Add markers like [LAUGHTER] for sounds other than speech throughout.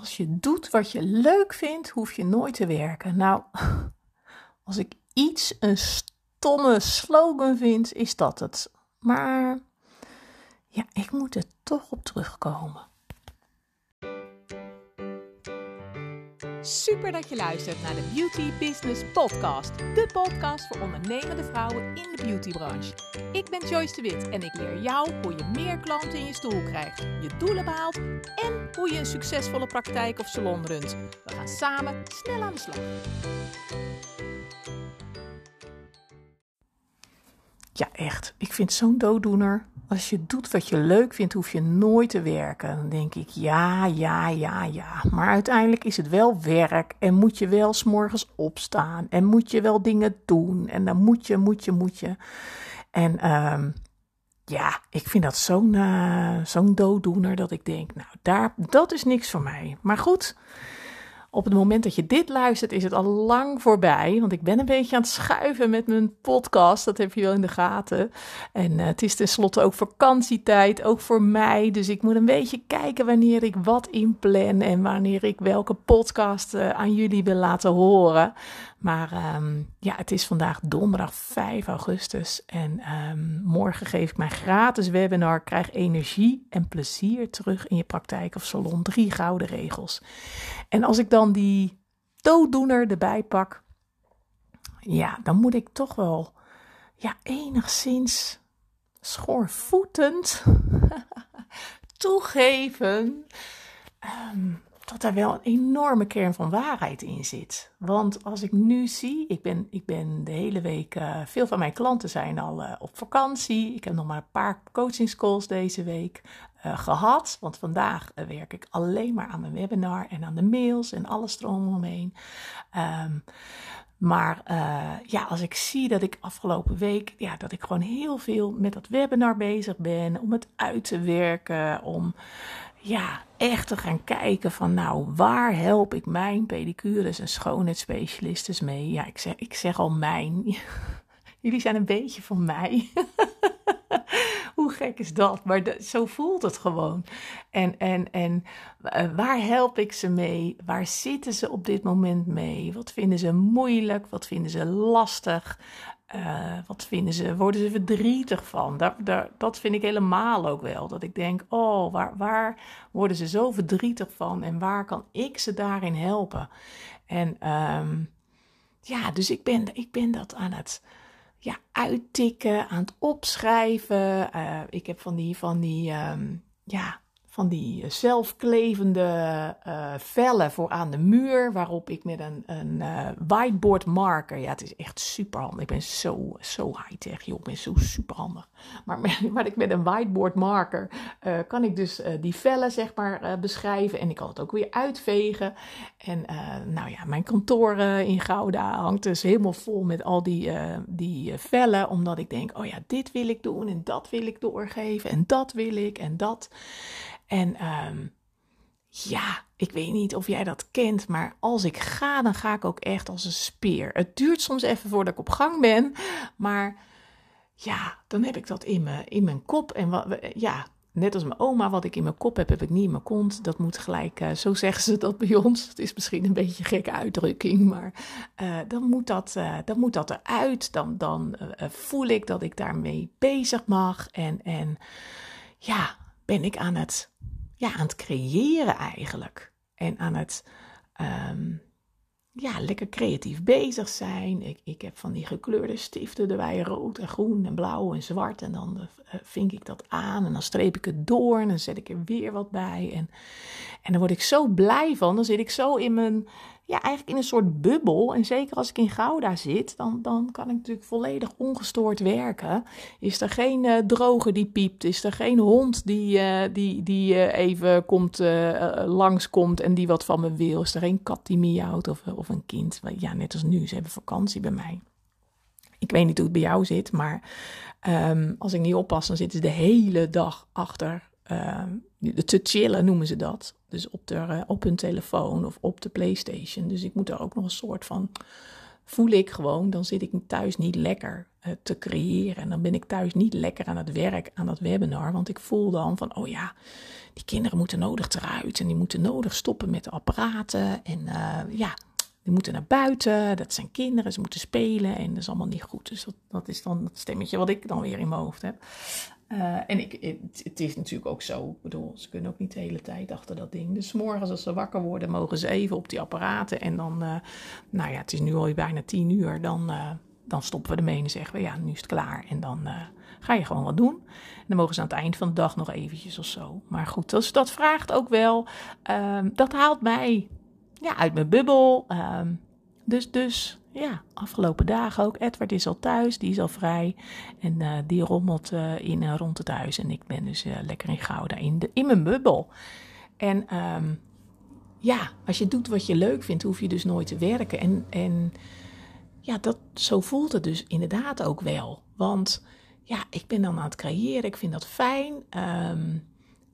Als je doet wat je leuk vindt, hoef je nooit te werken. Nou, [LAUGHS] als ik iets een stomme slogan vind, is dat het. Maar ja, ik moet er toch op terugkomen. Super dat je luistert naar de Beauty Business Podcast. De podcast voor ondernemende vrouwen in de beautybranche. Ik ben Joyce de Wit en ik leer jou hoe je meer klanten in je stoel krijgt, je doelen behaalt en hoe je een succesvolle praktijk of salon runt. We gaan samen snel aan de slag. Ja, echt. Ik vind zo'n dooddoener. Als je doet wat je leuk vindt, hoef je nooit te werken. Dan denk ik, ja, ja, ja, ja. Maar uiteindelijk is het wel werk. En moet je wel s'morgens opstaan. En moet je wel dingen doen. En dan moet je, moet je, moet je. En um, ja, ik vind dat zo'n uh, zo'n dooddoener dat ik denk, nou, daar, dat is niks voor mij. Maar goed, op het moment dat je dit luistert, is het al lang voorbij. Want ik ben een beetje aan het schuiven met mijn podcast. Dat heb je wel in de gaten. En uh, het is tenslotte ook vakantietijd, ook voor mij. Dus ik moet een beetje kijken wanneer ik wat inplan en wanneer ik welke podcast uh, aan jullie wil laten horen. Maar um, ja, het is vandaag donderdag 5 augustus. En um, morgen geef ik mijn gratis webinar. Krijg energie en plezier terug in je praktijk of salon. Drie gouden regels. En als ik dan die dooddoener erbij pak. Ja, dan moet ik toch wel ja, enigszins schoorvoetend [LAUGHS] toegeven. Um, dat daar wel een enorme kern van waarheid in zit. Want als ik nu zie, ik ben, ik ben de hele week, uh, veel van mijn klanten zijn al uh, op vakantie. Ik heb nog maar een paar coachingscalls deze week uh, gehad. Want vandaag werk ik alleen maar aan mijn webinar en aan de mails en alles eromheen. Um, maar ja, als ik zie dat ik afgelopen week, ja, dat ik gewoon heel veel met dat webinar bezig ben, om het uit te werken, om ja, echt te gaan kijken van nou, waar help ik mijn pedicures en schoonheidsspecialistes mee? Ja, ik zeg, ik zeg al mijn. [LAUGHS] Jullie zijn een beetje van mij. [LAUGHS] [LAUGHS] Hoe gek is dat? Maar zo voelt het gewoon. En, en, en uh, waar help ik ze mee? Waar zitten ze op dit moment mee? Wat vinden ze moeilijk? Wat vinden ze lastig? Uh, wat vinden ze? Worden ze verdrietig van? Daar, dat vind ik helemaal ook wel. Dat ik denk, oh, waar, waar worden ze zo verdrietig van? En waar kan ik ze daarin helpen? En um, ja, dus ik ben, ik ben dat aan het ja, uittikken, aan het opschrijven. Uh, ik heb van die, van die, um, ja, van die zelfklevende uh, vellen voor aan de muur, waarop ik met een, een uh, whiteboard marker, ja, het is echt super handig. Ik ben zo, zo high-tech, joh, ik ben zo super handig. Maar, [LAUGHS] maar ik met een whiteboard marker kan ik dus die vellen, zeg maar, beschrijven en ik kan het ook weer uitvegen. En nou ja, mijn kantoor in Gouda hangt dus helemaal vol met al die, die vellen, omdat ik denk, oh ja, dit wil ik doen en dat wil ik doorgeven en dat wil ik en dat. En um, ja, ik weet niet of jij dat kent, maar als ik ga, dan ga ik ook echt als een speer. Het duurt soms even voordat ik op gang ben, maar ja, dan heb ik dat in mijn, in mijn kop. En wat, ja, net als mijn oma, wat ik in mijn kop heb, heb ik niet in mijn kont. Dat moet gelijk, uh, zo [LAUGHS] zeggen ze dat bij ons. Het is misschien een beetje een gekke uitdrukking, maar uh, dan, moet dat, uh, dan moet dat eruit. Dan, dan voel ik dat ik daarmee bezig mag. En, en ja, ben ik aan het ja, aan het creëren eigenlijk. En aan het um, ja, lekker creatief bezig zijn. Ik, ik heb van die gekleurde stiften erbij, rood en groen en blauw en zwart. En dan uh, vink ik dat aan en dan streep ik het door en dan zet ik er weer wat bij. En, en dan word ik zo blij van. Dan zit ik zo in mijn, ja, eigenlijk in een soort bubbel. En zeker als ik in Gouda zit, dan, dan kan ik natuurlijk volledig ongestoord werken. Is er geen uh, droger die piept? Is er geen hond die, uh, die, die uh, even komt, langskomt en die wat van me wil? Is er geen kat die miauwt of, of een kind? Ja, net als nu, ze hebben vakantie bij mij. Ik weet niet hoe het bij jou zit, maar um, als ik niet oppas, dan zitten ze de hele dag achter te chillen noemen ze dat. Dus op, de, uh, op hun telefoon of op de PlayStation. Dus ik moet er ook nog een soort van. Voel ik gewoon, dan zit ik thuis niet lekker. eh, te creëren. En dan ben ik thuis niet lekker aan het werk, aan dat webinar. Want ik voel dan van, oh ja, die kinderen moeten nodig eruit. En die moeten nodig stoppen met apparaten. En uh, ja, die moeten naar buiten. Dat zijn kinderen, ze moeten spelen. En dat is allemaal niet goed. Dus dat, dat is dan het stemmetje wat ik dan weer in mijn hoofd heb. Uh, en ik, het, is natuurlijk ook zo, ik bedoel, ze kunnen ook niet de hele tijd achter dat ding. Dus morgens als ze wakker worden, mogen ze even op die apparaten. En dan, uh, nou ja, het is nu al bijna tien uur, dan, uh, dan stoppen we ermee en zeggen we, ja, nu is het klaar. En dan ga je gewoon wat doen. En dan mogen ze aan het eind van de dag nog eventjes of zo. Maar goed, dus dat vraagt ook wel, ehm, dat haalt mij ja, uit mijn bubbel. Ehm, dus, dus ja, afgelopen dagen ook. Edward is al thuis, die is al vrij. En uh, die rommelt uh, in en rond het huis. En ik ben dus lekker in Gouda, in, de, in mijn bubbel. En um, ja, als je doet wat je leuk vindt, hoef je dus nooit te werken. En, en ja, dat, zo voelt het dus inderdaad ook wel. Want ja, ik ben dan aan het creëren, ik vind dat fijn. Um,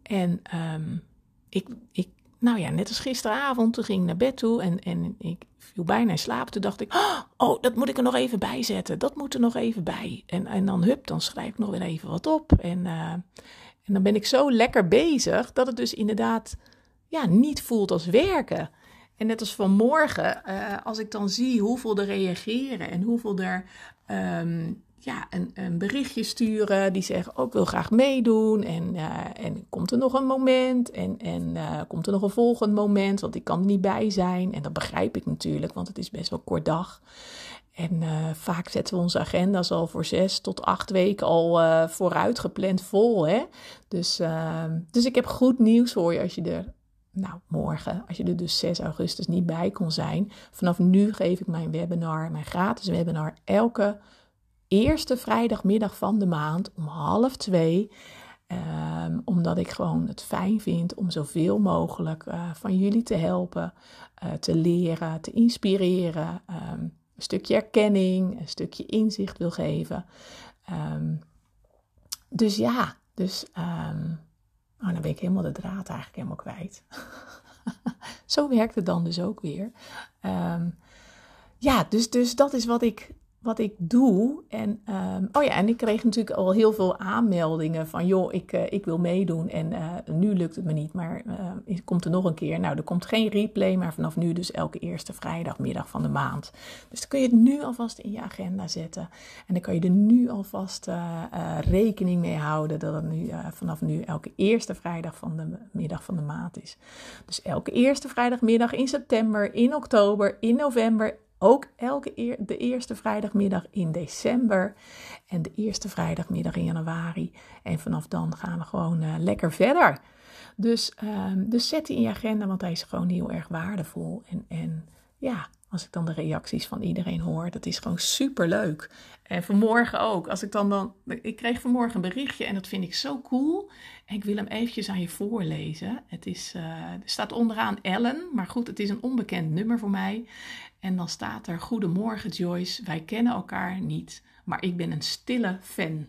en um, ik, ik nou ja, net als gisteravond, toen ging ik naar bed toe en, en ik viel bijna in slaap. Toen dacht ik, oh, dat moet ik er nog even bij zetten. Dat moet er nog even bij. En, en dan hup, dan schrijf ik nog weer even wat op. En, uh, en dan ben ik zo lekker bezig dat het dus inderdaad ja, niet voelt als werken. En net als vanmorgen, uh, als ik dan zie hoeveel er reageren en hoeveel er um, ja, een, een, berichtje sturen die zeggen, ook oh, wil graag meedoen en, uh, en komt er nog een moment en, en uh, komt er nog een volgend moment, want ik kan er niet bij zijn. En dat begrijp ik natuurlijk, want het is best wel kort dag. En uh, vaak zetten we onze agenda's al voor zes tot acht weken al vooruit gepland vol. Hè? Dus, dus ik heb goed nieuws voor je als je er nou, morgen, als je er dus 6 augustus niet bij kon zijn. Vanaf nu geef ik mijn webinar, mijn gratis webinar, elke eerste vrijdagmiddag van de maand om half twee. Um, omdat ik gewoon het fijn vind om zoveel mogelijk uh, van jullie te helpen, uh, te leren, te inspireren. Um, een stukje erkenning, een stukje inzicht wil geven. Um, dus ja, dus. oh, dan ben ik helemaal de draad eigenlijk helemaal kwijt. [LAUGHS] Zo werkt het dan dus ook weer. ja, dus, dus dat is wat ik wat ik doe. En, um, oh ja, en ik kreeg natuurlijk al heel veel aanmeldingen van, joh, ik, uh, ik wil meedoen en uh, nu lukt het me niet, maar uh, komt er nog een keer. Nou, er komt geen replay, maar vanaf nu dus elke eerste vrijdagmiddag van de maand. Dus dan kun je het nu alvast in je agenda zetten. En dan kan je er nu alvast rekening mee houden dat het nu, vanaf nu elke eerste vrijdag van de middag van de maand is. Dus elke eerste vrijdagmiddag in september, in oktober, in november ook elke eer, de eerste vrijdagmiddag in december en de eerste vrijdagmiddag in januari. En vanaf dan gaan we gewoon uh, lekker verder. Dus, um, dus zet die in je agenda, want hij is gewoon heel erg waardevol. En, en ja, als ik dan de reacties van iedereen hoor, dat is gewoon super leuk. En vanmorgen ook. Als ik dan dan. Ik kreeg vanmorgen een berichtje en dat vind ik zo cool. Ik wil hem eventjes aan je voorlezen. Het is, uh, er staat onderaan Ellen, maar goed, het is een onbekend nummer voor mij. En dan staat er: Goedemorgen Joyce, wij kennen elkaar niet, maar ik ben een stille fan.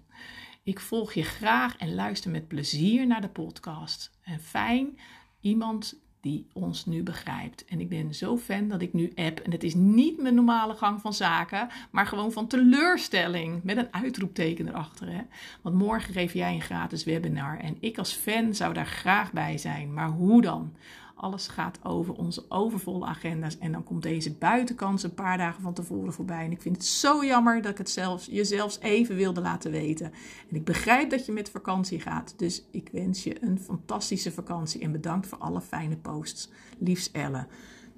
Ik volg je graag en luister met plezier naar de podcast. En fijn iemand die ons nu begrijpt. En ik ben zo fan dat ik nu app. En het is niet mijn normale gang van zaken, maar gewoon van teleurstelling. Met een uitroepteken erachter. Hè? Want morgen geef jij een gratis webinar. En ik als fan zou daar graag bij zijn. Maar hoe dan? Alles gaat over onze overvolle agenda's. En dan komt deze buitenkans een paar dagen van tevoren voorbij. En ik vind het zo jammer dat ik het zelfs, je zelfs even wilde laten weten. En ik begrijp dat je met vakantie gaat. Dus ik wens je een fantastische vakantie. En bedankt voor alle fijne posts. Liefs Elle.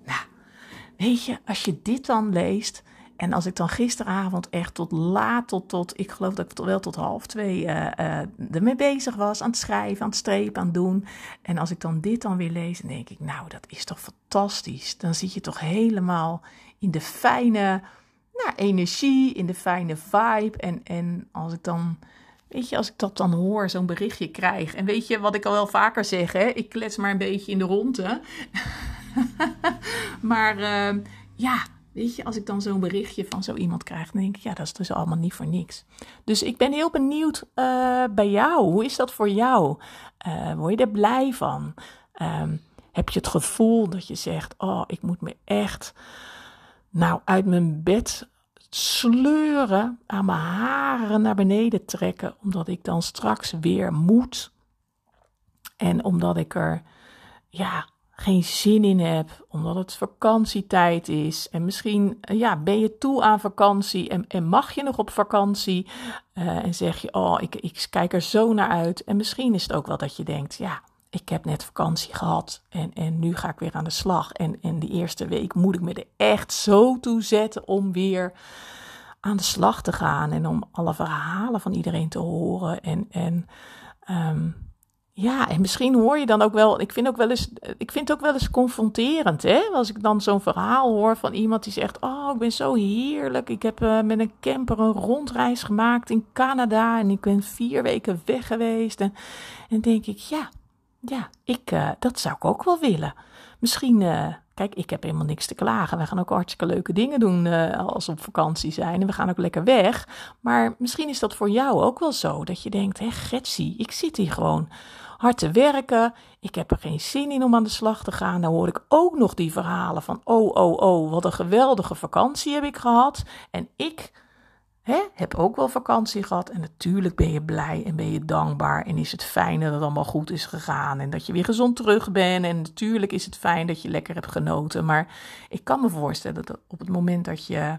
Nou, weet je, als je dit dan leest en als ik dan gisteravond echt tot laat, tot, tot ik geloof dat ik wel tot half twee uh, uh, ermee bezig was, aan het schrijven, aan het strepen, aan het doen. En als ik dan dit dan weer lees, dan denk ik, nou, dat is toch fantastisch. Dan zit je toch helemaal in de fijne nou, energie, in de fijne vibe. En, en als ik dan, weet je, als ik dat dan hoor, zo'n berichtje krijg. En weet je wat ik al wel vaker zeg, hè? ik klets maar een beetje in de ronde. [LAUGHS] maar uh, ja Weet je, als ik dan zo'n berichtje van zo iemand krijg, dan denk ik, ja, dat is dus allemaal niet voor niks. Dus ik ben heel benieuwd uh, bij jou. Hoe is dat voor jou? Uh, word je er blij van? Um, heb je het gevoel dat je zegt, oh, ik moet me echt, nou, uit mijn bed sleuren, aan mijn haren naar beneden trekken, omdat ik dan straks weer moet. En omdat ik er, ja, geen zin in heb, omdat het vakantietijd is. En misschien ja, ben je toe aan vakantie en, en mag je nog op vakantie. Uh, en zeg je, oh, ik, ik kijk er zo naar uit. En misschien is het ook wel dat je denkt, ja, ik heb net vakantie gehad en, en nu ga ik weer aan de slag. En, en die eerste week moet ik me er echt zo toe zetten om weer aan de slag te gaan. En om alle verhalen van iedereen te horen. En, en um, ja, en misschien hoor je dan ook wel. Ik vind, ook wel eens, ik vind het ook wel eens confronterend. Hè? Als ik dan zo'n verhaal hoor van iemand die zegt: Oh, ik ben zo heerlijk. Ik heb uh, met een camper een rondreis gemaakt in Canada. En ik ben vier weken weg geweest. En, en denk ik: Ja, ja ik, uh, dat zou ik ook wel willen. Misschien. Uh, Kijk, ik heb helemaal niks te klagen. We gaan ook hartstikke leuke dingen doen uh, als we op vakantie zijn. En we gaan ook lekker weg. Maar misschien is dat voor jou ook wel zo. Dat je denkt, hé Getsie, ik zit hier gewoon hard te werken. Ik heb er geen zin in om aan de slag te gaan. Dan hoor ik ook nog die verhalen van: oh, oh, oh, wat een geweldige vakantie heb ik gehad. En ik heb ook wel vakantie gehad. En natuurlijk ben je blij en ben je dankbaar. En is het fijn dat het allemaal goed is gegaan. En dat je weer gezond terug bent. En natuurlijk is het fijn dat je lekker hebt genoten. Maar ik kan me voorstellen dat op het moment dat je.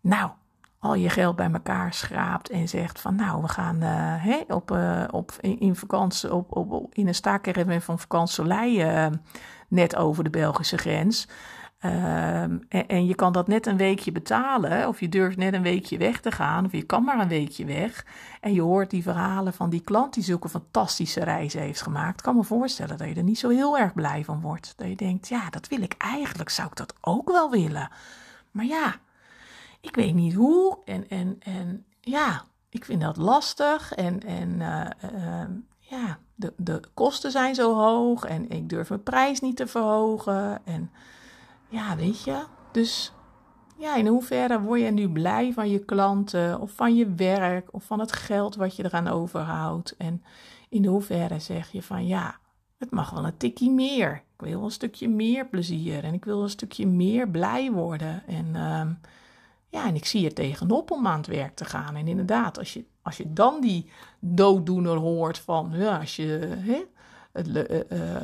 Nou, al je geld bij elkaar schraapt en zegt van nou, we gaan uh, op, uh, op, in, in, vakantie op, op, in een staakerven van vakantie uh, net over de Belgische grens. Ehm, en, je kan dat net een weekje betalen, of je durft net een weekje weg te gaan, of je kan maar een weekje weg. En je hoort die verhalen van die klant die zulke fantastische reizen heeft gemaakt. Kan me voorstellen dat je er niet zo heel erg blij van wordt. Dat je denkt, ja, dat wil ik eigenlijk, zou ik dat ook wel willen. Maar ja, ik weet niet hoe. En, en, en ja, ik vind dat lastig. En, en uh, ja, de, de kosten zijn zo hoog. En ik durf mijn prijs niet te verhogen. En ja, weet je. Dus ja, in hoeverre word je nu blij van je klanten of van je werk of van het geld wat je eraan overhoudt? En in hoeverre zeg je van ja, het mag wel een tikje meer. Ik wil een stukje meer plezier en ik wil een stukje meer blij worden. En uh, ja, en ik zie er tegenop om aan het werk te gaan. En inderdaad, als je, als je dan die dooddoener hoort van, ja, als je hè, het uh, uh,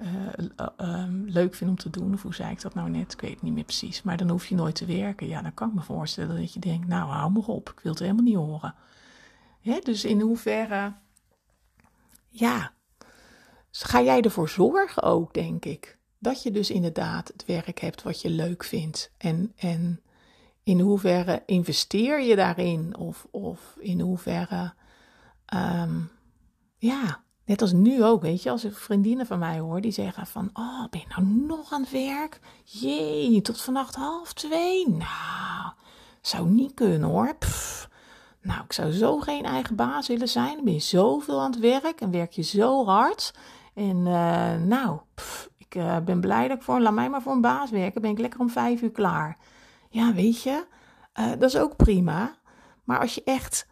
uh, leuk vindt om te doen, of hoe zei ik dat nou net? Ik weet het niet meer precies. Maar dan hoef je nooit te werken. Ja, dan kan ik me voorstellen dat je denkt, nou, hou me op, ik wil het helemaal niet horen. Hè, dus in hoeverre, ja, ga jij ervoor zorgen ook, denk ik. Dat je dus inderdaad het werk hebt wat je leuk vindt. En, en in hoeverre investeer je daarin? Of, of in hoeverre, um, ja, net als nu ook, weet je, als ik vriendinnen van mij hoor, die zeggen van, oh, ben je nou nog aan het werk? Jee, tot vannacht half twee? Nou, zou niet kunnen hoor. Nou, ik zou zo geen eigen baas willen zijn. Dan ben je zoveel aan het werk en werk je zo hard. En uh, nou, ik uh, ben blij dat ik voor, laat mij maar voor een baas werken. Ben ik lekker om vijf uur klaar. Ja, weet je, uh, dat is ook prima. Maar als je echt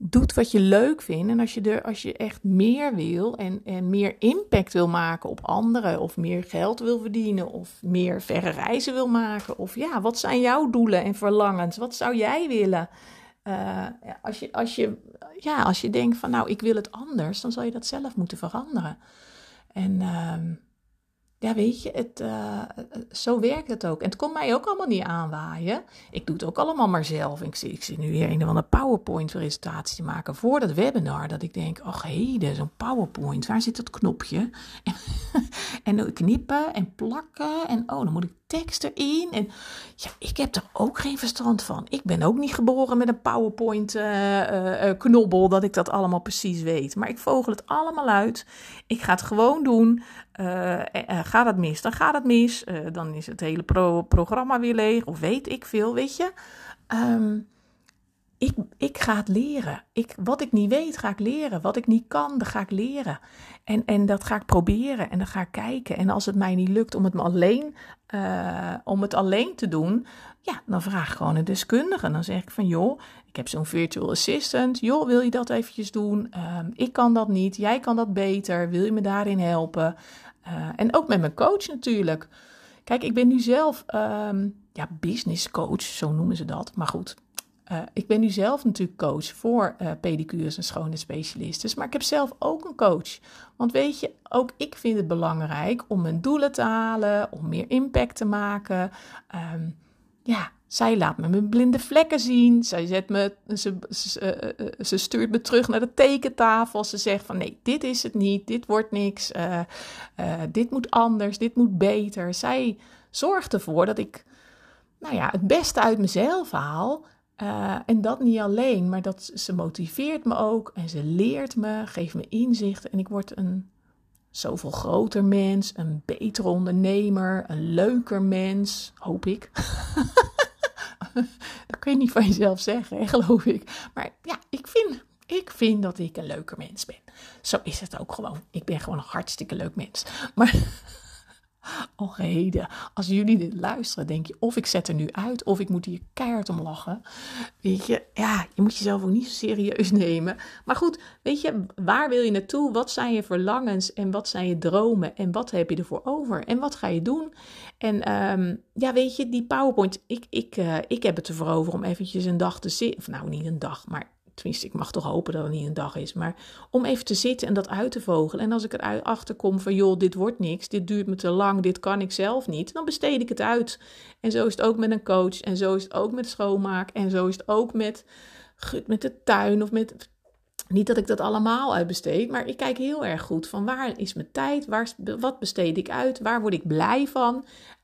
doet wat je leuk vindt en als je, er, als je echt meer wil en, en meer impact wil maken op anderen of meer geld wil verdienen of meer verre reizen wil maken of ja, wat zijn jouw doelen en verlangens? Wat zou jij willen? Uh, als, je, als, je, ja, als je denkt van nou, ik wil het anders, dan zal je dat zelf moeten veranderen. En uh, ja, weet je, het, uh, zo werkt het ook. En het komt mij ook allemaal niet aanwaaien. Ik doe het ook allemaal maar zelf. Ik zie, ik zie nu weer een of andere PowerPoint-presentatie te maken voor dat webinar. Dat ik denk, ach heden, zo'n PowerPoint, waar zit dat knopje? [LAUGHS] En, en knippen en plakken. En oh, dan moet ik tekst erin. En ja, ik heb er ook geen verstand van. Ik ben ook niet geboren met een PowerPoint-knobbel, uh, uh, dat ik dat allemaal precies weet. Maar ik vogel het allemaal uit. Ik ga het gewoon doen. Uh, gaat het mis, dan gaat het mis. dan is het hele pro programma weer leeg. Of weet ik veel, weet je. Um, ik, ik ga het leren. Ik, wat ik niet weet, ga ik leren. Wat ik niet kan, dat ga ik leren. En, en dat ga ik proberen en dan ga ik kijken. En als het mij niet lukt om het, alleen, uh, om het alleen te doen, ja, dan vraag ik gewoon een deskundige. Dan zeg ik van, joh, ik heb zo'n virtual assistant. Joh, wil je dat eventjes doen? Uh, ik kan dat niet, jij kan dat beter. Wil je me daarin helpen? Uh, en ook met mijn coach natuurlijk. Kijk, ik ben nu zelf... Um, ja, business coach, zo noemen ze dat. Maar goed, uh, ik ben nu zelf natuurlijk coach voor uh, pedicures en schoonheidsspecialisten. Maar ik heb zelf ook een coach. Want weet je, ook ik vind het belangrijk om mijn doelen te halen, om meer impact te maken. Um, ja, zij laat me mijn blinde vlekken zien. Zij zet me, ze, uh, ze, stuurt me terug naar de tekentafel. Ze zegt van nee, dit is het niet, dit wordt niks, dit moet anders, dit moet beter. Zij zorgt ervoor dat ik nou ja, het beste uit mezelf haal. En dat niet alleen, maar dat ze motiveert me ook en ze leert me, geeft me inzicht en ik word een zoveel groter mens, een betere ondernemer, een leuker mens, hoop ik. [LAUGHS] dat kun je niet van jezelf zeggen, [LAUGHS] geloof ik. Maar ja, ik vind, ik vind dat ik een leuker mens ben. Zo is het ook gewoon. Ik ben gewoon een hartstikke leuk mens. Maar [LAUGHS] Oh heden, als jullie dit luisteren, denk je of ik zet er nu uit of ik moet hier keihard om lachen. Weet je, ja, je moet jezelf ook niet zo serieus [LAUGHS] nemen. Maar goed, weet je, waar wil je naartoe? Wat zijn je verlangens en wat zijn je dromen en wat heb je ervoor over en wat ga je doen? En um, ja, weet je, die PowerPoint, ik, ik, uh, ik heb het ervoor over om eventjes een dag te zitten. Of nou, niet een dag, maar tenminste, ik mag toch hopen dat het niet een dag is, maar om even te zitten en dat uit te vogelen. En als ik erachter kom van, joh, dit wordt niks, dit duurt me te lang, dit kan ik zelf niet, dan besteed ik het uit. En zo is het ook met een coach, en zo is het ook met schoonmaak, en zo is het ook met, met de tuin of met niet dat ik dat allemaal uitbesteed, maar ik kijk heel erg goed van waar is mijn tijd, waar, wat besteed ik uit, waar word ik blij van.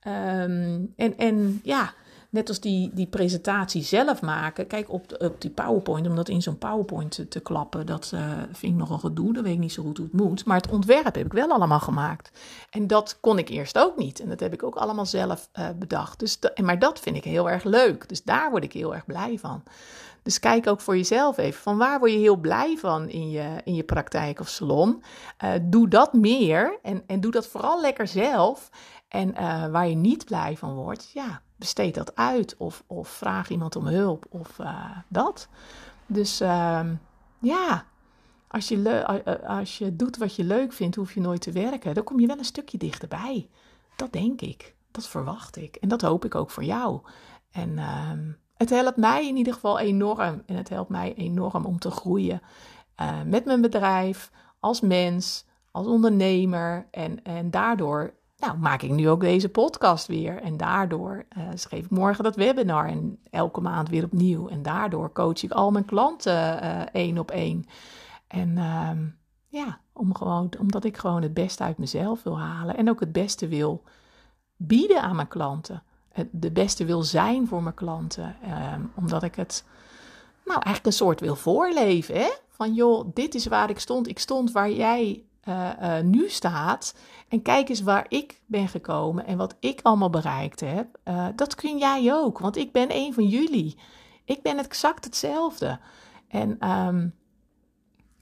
Um, en, en ja, net als die, die presentatie zelf maken. Kijk, op, op die PowerPoint, om dat in zo'n PowerPoint te, klappen, dat uh, vind ik nogal gedoe. Dat weet ik niet zo goed hoe het moet. Maar het ontwerp heb ik wel allemaal gemaakt. En dat kon ik eerst ook niet. En dat heb ik ook allemaal zelf uh, bedacht. Dus maar dat vind ik heel erg leuk. Dus daar word ik heel erg blij van. Dus kijk ook voor jezelf even van waar word je heel blij van in je, in je praktijk of salon. Uh, doe dat meer en, en doe dat vooral lekker zelf. En waar je niet blij van wordt, ja, besteed dat uit of, of vraag iemand om hulp of uh, dat. Dus uh, ja, als je, als je doet wat je leuk vindt, hoef je nooit te werken. Dan kom je wel een stukje dichterbij. Dat denk ik. Dat verwacht ik. En dat hoop ik ook voor jou. En uh, het helpt mij in ieder geval enorm. En het helpt mij enorm om te groeien uh, met mijn bedrijf, als mens, als ondernemer. En, en daardoor nou, maak ik nu ook deze podcast weer. En daardoor uh, schreef ik morgen dat webinar. En elke maand weer opnieuw. En daardoor coach ik al mijn klanten uh, één op één. En uh, ja, om gewoon, omdat ik gewoon het beste uit mezelf wil halen. En ook het beste wil bieden aan mijn klanten. Het de beste wil zijn voor mijn klanten. Ehm, omdat ik het, nou, eigenlijk een soort wil voorleven. Van joh, dit is waar ik stond. Ik stond waar jij uh, nu staat. En kijk eens waar ik ben gekomen en wat ik allemaal bereikt heb. Uh, dat kun jij ook, want ik ben een van jullie. Ik ben exact hetzelfde. En um,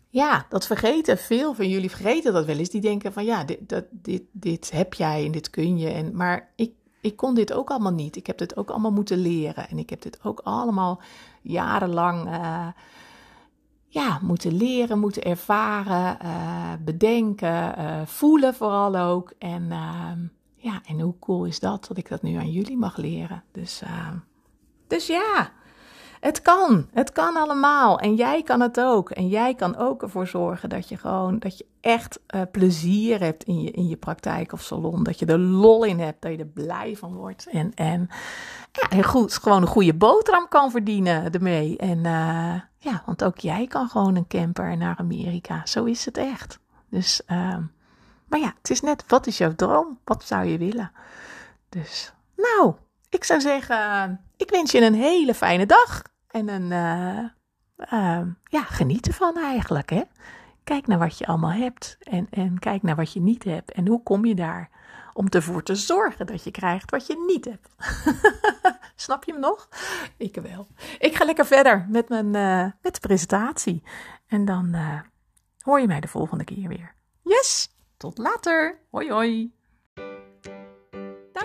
ja, dat vergeten veel van jullie, vergeten dat wel eens. Die denken van ja, dit, dat, dit, dit heb jij en dit kun je. En, maar ik, ik kon dit ook allemaal niet. Ik heb dit ook allemaal moeten leren. En ik heb dit ook allemaal jarenlang ja, moeten leren, moeten ervaren, uh, bedenken, uh, voelen vooral ook. En uh, ja, en hoe cool is dat dat ik dat nu aan jullie mag leren. Dus, dus ja, het kan. Het kan allemaal. En jij kan het ook. En jij kan ook ervoor zorgen dat je gewoon, dat je echt plezier hebt in je, in je praktijk of salon. Dat je er lol in hebt, dat je er blij van wordt. En, en, ja, en goed, gewoon een goede boterham kan verdienen ermee. En ja, want ook jij kan gewoon een camper naar Amerika. Zo is het echt. Dus, uh, maar ja, het is net, wat is jouw droom? Wat zou je willen? Dus, nou, ik zou zeggen, ik wens je een hele fijne dag. En een, uh, ja, geniet ervan eigenlijk, hè. Kijk naar wat je allemaal hebt en, en kijk naar wat je niet hebt. En hoe kom je daar? om ervoor te zorgen dat je krijgt wat je niet hebt. [LAUGHS] Snap je hem nog? Ik wel. Ik ga lekker verder met, mijn, uh, met de presentatie. En dan uh, hoor je mij de volgende keer weer. Yes, tot later. Hoi hoi.